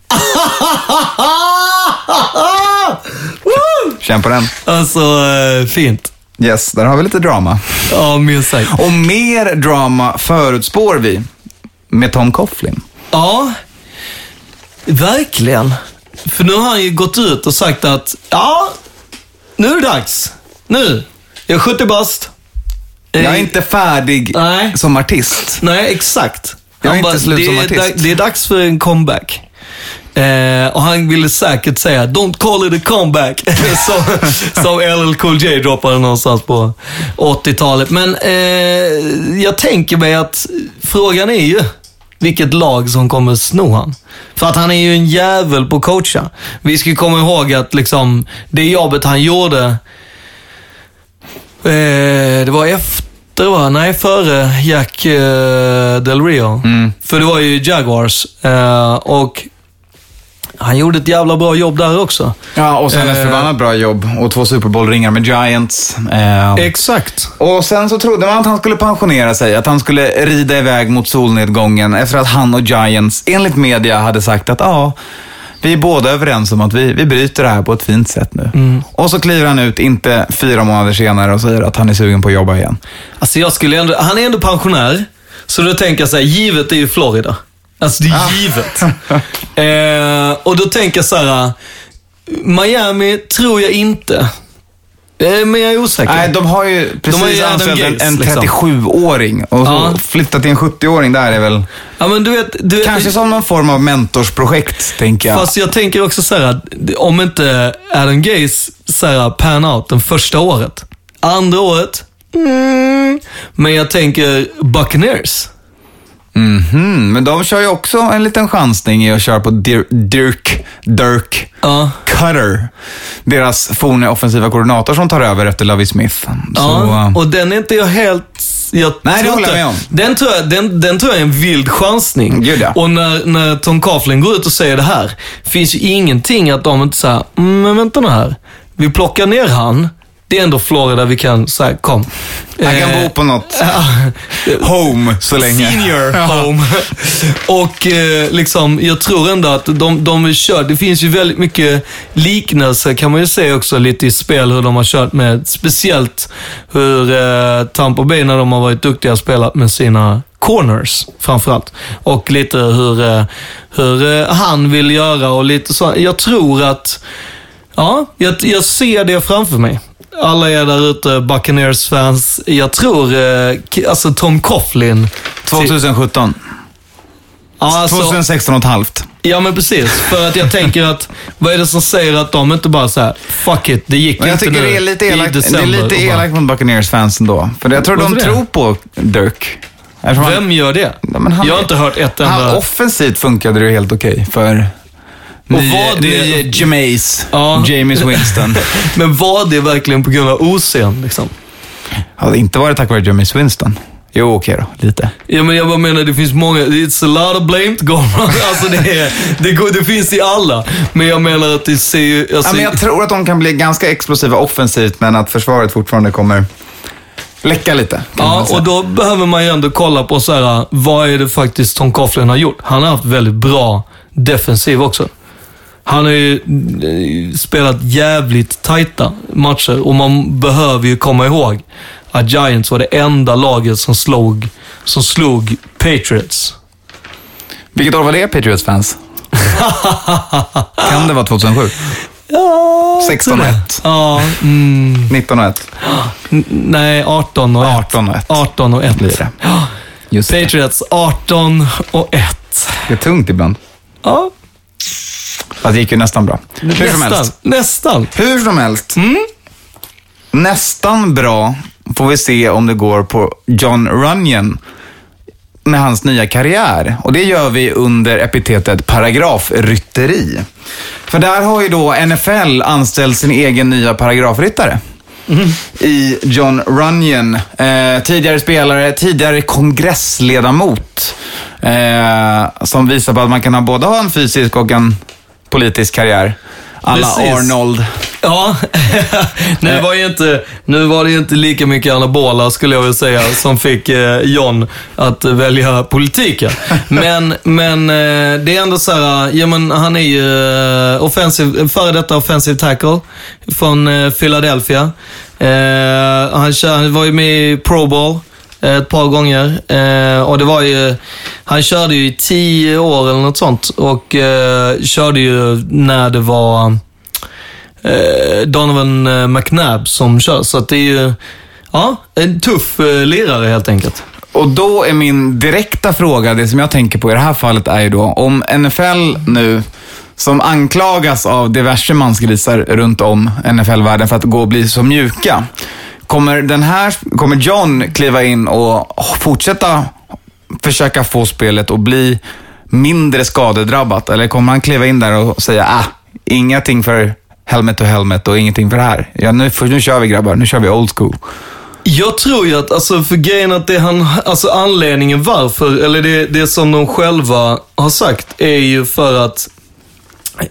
Känn på den. alltså, eh, fint. Yes, där har vi lite drama. Ja, minst sagt. Och mer drama förutspår vi med Tom Coughlin. Ja, verkligen. För nu har han ju gått ut och sagt att, ja, nu är det dags. Nu. Jag är 70 bast. Jag är Eh, inte färdig Nej. som artist. Nej, exakt. Jag är Han inte slut det, som artist." det är dags för en comeback. Eh, och han ville säkert säga “Don't call it a comeback” som, som LL Cool J droppade någonstans på 80-talet. Men eh, jag tänker mig att frågan är ju vilket lag som kommer sno han. För att han är ju en jävel på att coacha. Vi ska komma ihåg att liksom, det jobbet han gjorde Eh, det var efter, va? Nej, före Jack eh, Del Rio. För det var ju Jaguars. Eh, och han gjorde ett jävla bra jobb där också. Ja, och sen ett Eh. förbannat bra jobb och två Super Bowl-ringar med Giants. Eh, Exakt. och sen så trodde man att han skulle pensionera sig, att han skulle rida iväg mot solnedgången efter att han och Giants, enligt media, hade sagt att ja, vi är båda överens om att vi, vi bryter det här på ett fint sätt nu. Och så kliver han ut, inte fyra månader senare, och säger att han är sugen på att jobba igen. Alltså jag skulle ändå, han är ändå pensionär. Så då tänker jag så här, givet är ju Florida. Alltså det är givet. eh, och då tänker jag så här, Miami tror jag inte. Eh, men jag är osäker. Nej, de har ju precis har ju anställt en, Gates, en liksom. 37-åring och så Ja. flytta till en 70-åring där är väl ja, men du vet, du vet, kanske som någon form av mentorsprojekt, tänker jag. Fast jag tänker också så här om inte Adam Gaze så här, pan out den första året. Andra året, mm, men jag tänker Buccaneers. Mhm, men de kör ju också en liten chansning i att köra på Dir- Dirk, Dirk Ja. Cutter. Deras forne offensiva koordinator som tar över efter Lovie Smith. Så, Ja, äh, och den är inte jag helt... Jag Nej, det håller jag med om. Den tror, jag, den, den tror jag är en vild chansning. Gud, ja. Och när, när Tom Coughlin går ut och säger det här, finns ju ingenting att de inte säger, mm, men vänta nu här. Vi plockar ner han. Det är ändå Florida vi kan säga, kom. han kan Eh, bo på något home så länge. Senior home. Och eh, liksom, jag tror ändå att de, de kör, det finns ju väldigt mycket liknelser kan man ju säga också lite i spel hur de har kört med, speciellt hur eh, Tampa Bay när de har varit duktiga och spelat med sina corners framförallt. Och lite hur, eh, hur eh, han vill göra och lite så. Jag tror att, ja, jag, jag ser det framför mig. Alla er där ute, Buccaneers-fans. Jag tror, eh, alltså Tom Coughlin. 2017. Ja, alltså, 2016 och ett halvt. ja, men precis. För att jag tänker att, vad är det som säger att de inte bara så här, fuck it, det gick Men jag inte tycker nu det är lite elakt, det är december." lite elakt mot Buccaneers-fansen då. För jag tror de Varför det? tror på Dirk. Han- Vem gör det? Ja, han- jag har inte hört ett Han, enda... offensivt funkade det helt okej för Och nye, var det- nye Jameis, Ja. James Winston. Men var det verkligen på grund av OC'n liksom? Hade inte varit tack vare Jameis Winston. Jo, okej då. Lite. Ja, men jag bara menar, det finns många, it's a lot of blame to go. Alltså det, är, det, går, det finns i alla. Men jag menar att det ser ju... Alltså, Ja, men jag tror att de kan bli ganska explosiva offensivt, men att försvaret fortfarande kommer läcka lite. Ja, och då behöver man ju ändå kolla på så här, vad är det faktiskt Tom Coughlin har gjort? Han har haft väldigt bra defensiv också. Han har ju eh, spelat jävligt tajta matcher och man behöver ju komma ihåg att Giants var det enda laget som slog, som slog Patriots. Vilket år var det, Patriots fans? kan det vara 2007? Ja, 16 och tror det. 1. Ja, mm, 19 och 1. n- nej, 18 och 1. 18 och 1. 18 och 1. blir det. Just det. Patriots 18 och 1. Det är tungt ibland. Ja, Fast det gick ju nästan bra. Hur som nästan. helst. Nästan. Hur som helst. Mm. Nästan bra får vi se om det går på John Runyon. med hans nya karriär. Och det gör vi under epitetet paragrafrytteri. För där har ju då NFL anställt sin egen nya paragrafryttare. I John Runyon, eh, tidigare spelare, tidigare kongressledamot. Eh, som visar på att man kan ha både ha en fysisk och en politisk karriär. Alla Precis. Arnold. Ja, nu var, ju inte, nu var det ju inte lika mycket anabola skulle jag vilja säga som fick eh, John att välja politiken. Men, men eh, det är ändå så här, ja men han är ju eh, offensive, före detta offensive tackle från eh, Philadelphia. Han, kör, han var ju med i Pro Bowl Eh, ett par gånger. Eh, och det var ju, han körde ju i tio år eller något sånt och eh, körde ju när det var eh, Donovan eh, McNabb som kör. Så att det är ju, ja, en tuff eh, lirare helt enkelt. Och då är min direkta fråga, det som jag tänker på i det här fallet är ju då, om NFL nu, som anklagas av diverse mansgrisar runt om NFL-världen för att gå och bli så mjuka. Kommer, den här, kommer John kliva in och fortsätta försöka få spelet att bli mindre skadedrabbat? Eller kommer han kliva in där och säga, ah, ingenting för helmet to helmet och ingenting för det här. Ja, nu, nu kör vi grabbar, nu kör vi old school. Jag tror ju att, alltså för grejen att det han, alltså anledningen varför, eller det, det som de själva har sagt är ju för att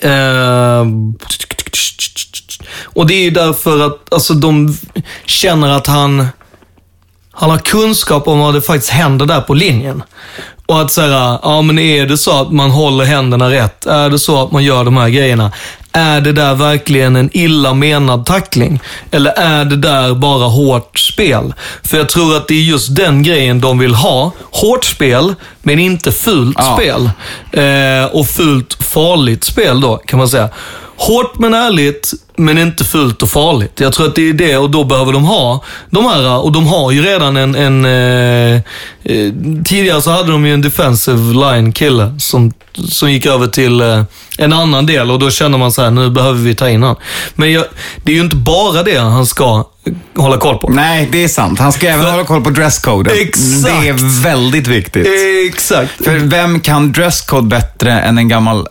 eh, och det är ju därför att alltså, de känner att han, han har kunskap om vad det faktiskt händer där på linjen. Och att säga, ja men är det så att man håller händerna rätt? Är det så att man gör de här grejerna? Är det där verkligen en illa menad tackling? Eller är det där bara hårt spel? För jag tror att det är just den grejen de vill ha. Hårt spel, men inte fult Ja. spel. Eh, och fult farligt spel då, kan man säga. Hårt men ärligt, men inte fult och farligt. Jag tror att det är det och då behöver de ha de här, och de har ju redan en, en eh, eh, tidigare så hade de ju en defensive line kille som, som gick över till eh, en annan del och då känner man så här, nu behöver vi ta in han. Men jag, det är ju inte bara det han ska hålla koll på. Nej, det är sant. Han ska även För- hålla koll på dresscoden. Exakt. Det är väldigt viktigt. Exakt. För vem kan dresscode bättre än en gammal,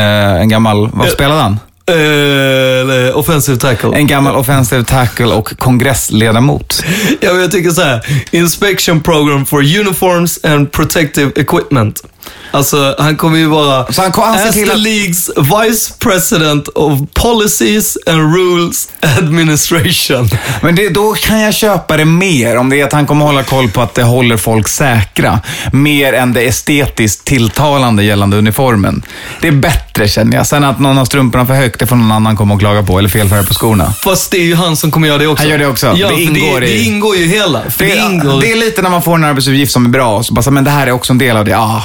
en gammal, vad Eh, spelade han? Eh, offensive tackle. En gammal offensive tackle och kongressledamot. Ja, men jag tycker så här. Inspection program for uniforms and protective equipment. Alltså, han kommer ju vara Så han kom- han as the att- League's Vice President of Policies and Rules Administration. Men det, då kan jag köpa det mer, om det är att han kommer hålla koll på att det håller folk säkra. Mer än det estetiskt tilltalande gällande uniformen. Det är bättre känner jag. Sen att någon har strumporna för högt, det får någon annan komma och klaga på. Eller fel färg på skorna. Fast det är ju han som kommer göra det också. Han gör det också. Ja, Det ingår det, i- det ingår ju hela. Det, Det, ingår... det är lite när man får en arbetsuppgift som är bra, så bara, men det här är också en del av det. Ah,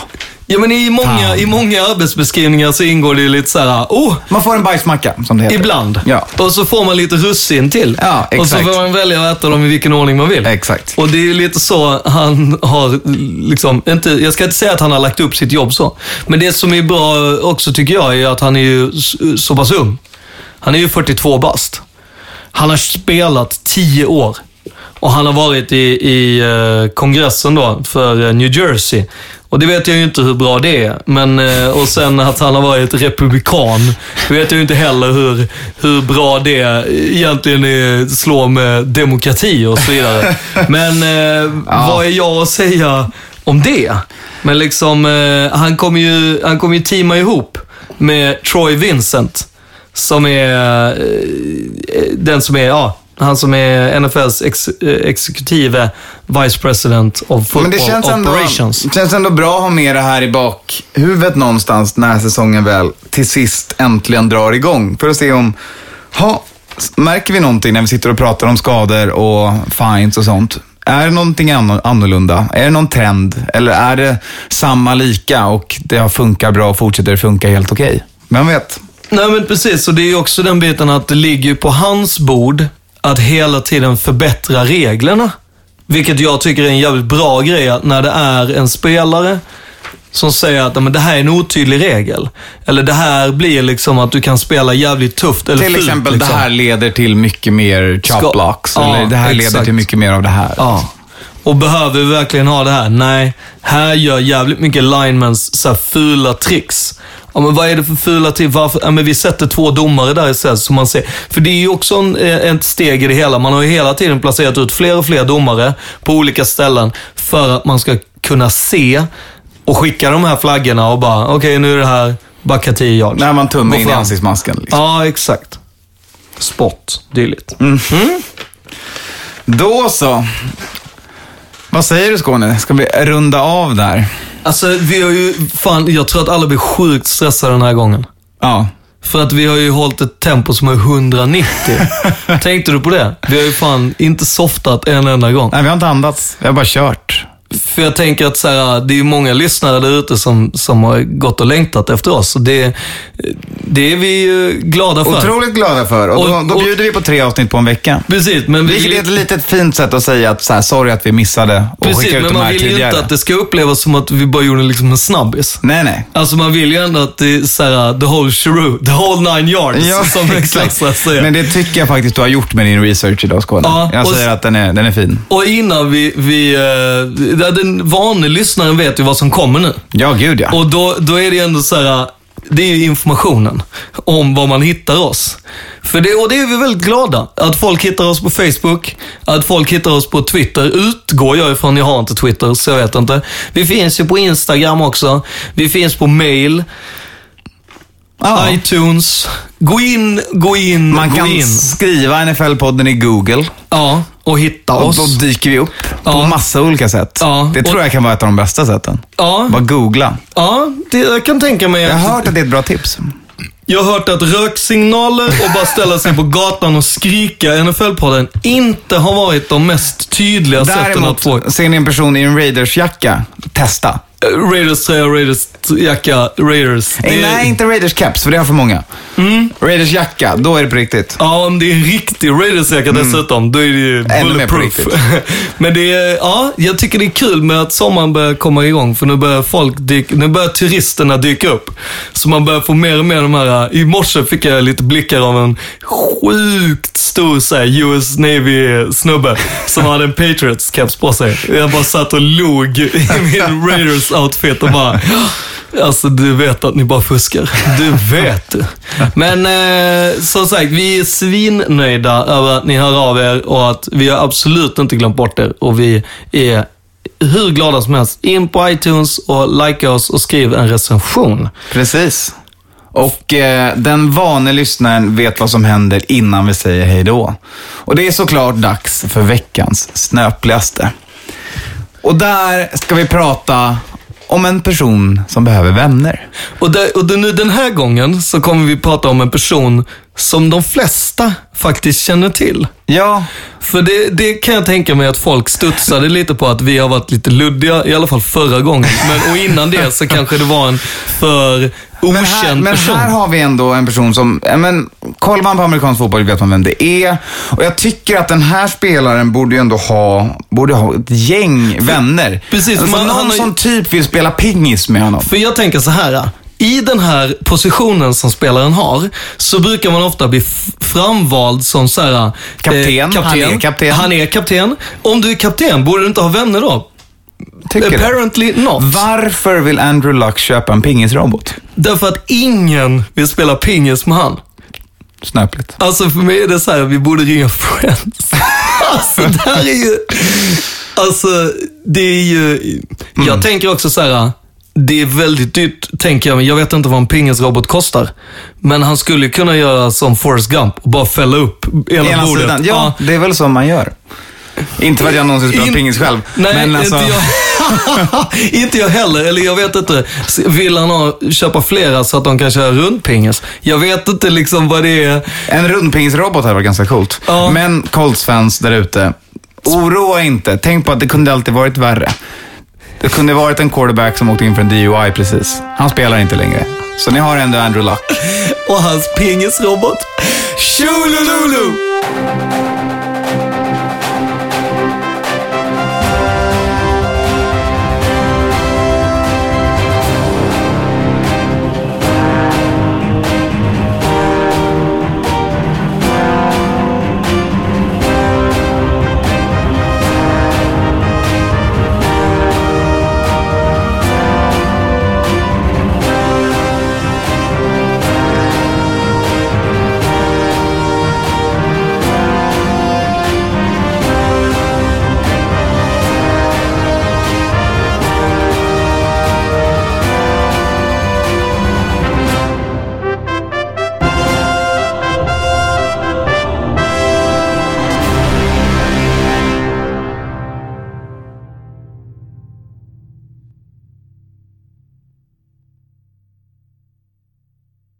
Ja, men i många, Fan. i många arbetsbeskrivningar så ingår det ju lite så här, oh, man får en bajsmacka, som det heter. Ibland. Ja. Och så får man lite russin till. Ja, Och så exakt. får man välja att äta dem i vilken ordning man vill. Exakt. Och det är ju lite så han har, liksom, inte, jag ska inte säga att han har lagt upp sitt jobb så. Men det som är bra också tycker jag är att han är ju så pass ung. Han är ju 42 bast. Han har spelat 10 år. Och han har varit i, i eh, kongressen då för eh, New Jersey. Och det vet jag ju inte hur bra det är. Men, eh, och sen att han har varit republikan. Det vet jag ju inte heller hur, hur bra det egentligen är, slår med demokrati och så vidare. Men eh, vad är jag att säga om det? Men liksom, eh, han kommer ju, han kommer ju teama ihop med Troy Vincent. Som är den som är, ja, han som är NFLs ex, eh, exekutive vice president of Men football det känns ändå, operations. det känns ändå bra att ha med det här i bakhuvudet någonstans när säsongen väl till sist äntligen drar igång. För att se om, ha, märker vi någonting när vi sitter och pratar om skador och fines och sånt? Är det någonting anno- annorlunda? Är det någon trend? Eller är det samma lika och det har funkat bra och fortsätter funka helt okej? Vem vet? Nej men precis, och det är ju också den biten att det ligger på hans bord att hela tiden förbättra reglerna. Vilket jag tycker är en jävligt bra grej, att när det är en spelare som säger att "Ja, men det här är en otydlig regel. Eller det här blir liksom att du kan spela jävligt tufft eller Till fult. exempel, liksom. det här leder till mycket mer chop blocks. Ja, eller det här leder exakt. till mycket mer av det här. Ja. Och behöver vi verkligen ha det här? Nej. Här gör jävligt mycket linemans så här fula tricks. Ja, men vad är det för fula tricks? Varför? Ja, men vi sätter två domare där istället så man ser. För det är ju också en, eh, ett steg i det hela. Man har ju hela tiden placerat ut fler och fler domare på olika ställen för att man ska kunna se och skicka de här flaggorna och bara, okej okay, nu är det här backa 10 yards. När man tummar in i ansiktsmasken. Liksom. Ja, exakt. Spot, dylikt. Då så. Vad säger du Skåne? Ska vi runda av där? Alltså, vi har ju, fan, jag tror att alla blir sjukt stressade den här gången. Ja. För att vi har ju hållit ett tempo som är 190. Tänkte du på det? Vi har ju fan inte softat en enda gång. Nej, vi har inte andats. Vi har bara kört. För jag tänker att så här, det är många lyssnare där ute som, som har gått och längtat efter oss. Och det, det är vi ju glada för. Otroligt glada för. Och, Och- då, då och- bjuder vi på tre avsnitt på en vecka. Precis, men vi Vilket är ett litet fint sätt att säga att så här, sorry att vi missade och precis, skicka ut men de man här vill ju tidigare. inte att det ska upplevas som att vi bara gjorde liksom en snabbis. Nej, nej. Alltså man vill ju ändå att det är såhär, the whole shrew, the whole nine yards, som en exakt. säger. Men det tycker jag faktiskt du har gjort med din research idag, Skåne. Ja, jag säger att den är, den är fin. Och innan vi, vi eh, den vanliga lyssnaren vet ju vad som kommer nu. Ja, gud ja. Och då, då är det ju ändå så här. Det är ju informationen om var man hittar oss. För det, och det är vi väldigt glada. Att folk hittar oss på Facebook, att folk hittar oss på Twitter. Utgår jag ifrån, jag har inte Twitter så jag vet inte. Vi finns ju på Instagram också. Vi finns på mail, ja. iTunes. Gå in, gå in, Man gå kan in. skriva NFL-podden i Google Ja, och hitta och oss. då dyker vi upp på Ja. massa olika sätt. Ja, Det och- tror jag kan vara ett av de bästa sätten. Ja, Bara googla. ja det, jag kan tänka mig Jag har hört att det är ett bra tips. Jag har hört att röksignaler och bara ställa sig på gatan och skrika NFL-podden inte har varit de mest tydliga sätten att Däremot, få ser ni en person i en Raiders-jacka, testa. Eh, Raiders tröja, Raiders jacka, Raiders. Det Nej, är- nej, inte Raiders caps, för det har för många. Mm. Raiders jacka, då är det på riktigt. Ja, om det är en riktig Raiders-jacka dessutom, då är det ju Mm. Bulletproof. Men det är, ja, jag tycker det är kul med att sommaren börjar komma igång, för nu börjar folk dyka, nu börjar turisterna dyka upp. Så man börjar få mer och mer de här, i morse fick jag lite blickar av en sjukt stor så här, US Navy-snubbe som hade en Patriots-caps på sig. Jag bara satt och log i min Raiders-outfit och bara, Alltså du vet att ni bara fuskar. Du vet. Men eh, som sagt, vi är svinnöjda över att ni hör av er och att vi har absolut inte glömt bort er. Och vi är hur glada som helst. In på iTunes och likea oss och skriv en recension. Precis. Och eh, den vane lyssnaren vet vad som händer innan vi säger hej då. Och det är såklart dags för veckans snöpligaste. Och där ska vi prata om en person som behöver vänner. Och, där, och nu den här gången så kommer vi prata om en person som de flesta faktiskt känner till. Ja, För det, det kan jag tänka mig att folk studsade lite på att vi har varit lite luddiga, i alla fall förra gången. Men, och innan det så kanske det var en för okänd men här, men person. här har vi ändå en person som, men kollar man på amerikansk fotboll vet man vem det är. Och jag tycker att den här spelaren borde ju ändå ha, borde ha ett gäng vänner. Precis, alltså, man- någon har som typ vill spela pingis med honom. För jag tänker så här. I den här positionen som spelaren har, så brukar man ofta bli framvald som så här, eh, Kapten. Han är kapten. Han är kapten. Om du är kapten, borde du inte ha vänner då? Tycker det. Apparently not. Varför vill Andrew Luck köpa en pingisrobot? Därför att ingen vill spela pingis med han. Snöpligt. Alltså för mig är det så här, vi borde ringa Friends. alltså det här är ju... Alltså, det är ju... Jag tänker också så här, det är väldigt dyrt, tänker jag, men jag vet inte vad en pingisrobot kostar. Men han skulle kunna göra som Forrest Gump och bara fälla upp ena, Ena bordet. sidan. Ja, det är väl så man gör. Inte för att jag någonsin spelat In- pingis själv. Nej, men alltså, inte, jag, inte jag heller. Eller jag vet inte. Vill han ha, köpa flera så att de kan köra rundpingis? Jag vet inte liksom vad det är. en rundpingisrobot hade varit ganska coolt. Ja. Men Colts-fans där ute, oroa inte. Tänk på att det kunde alltid varit värre. Det kunde varit en quarterback som åkte in för en DUI precis. Han spelar inte längre. Så ni har ändå Andrew Luck. Och hans pingisrobot. Tjolololo!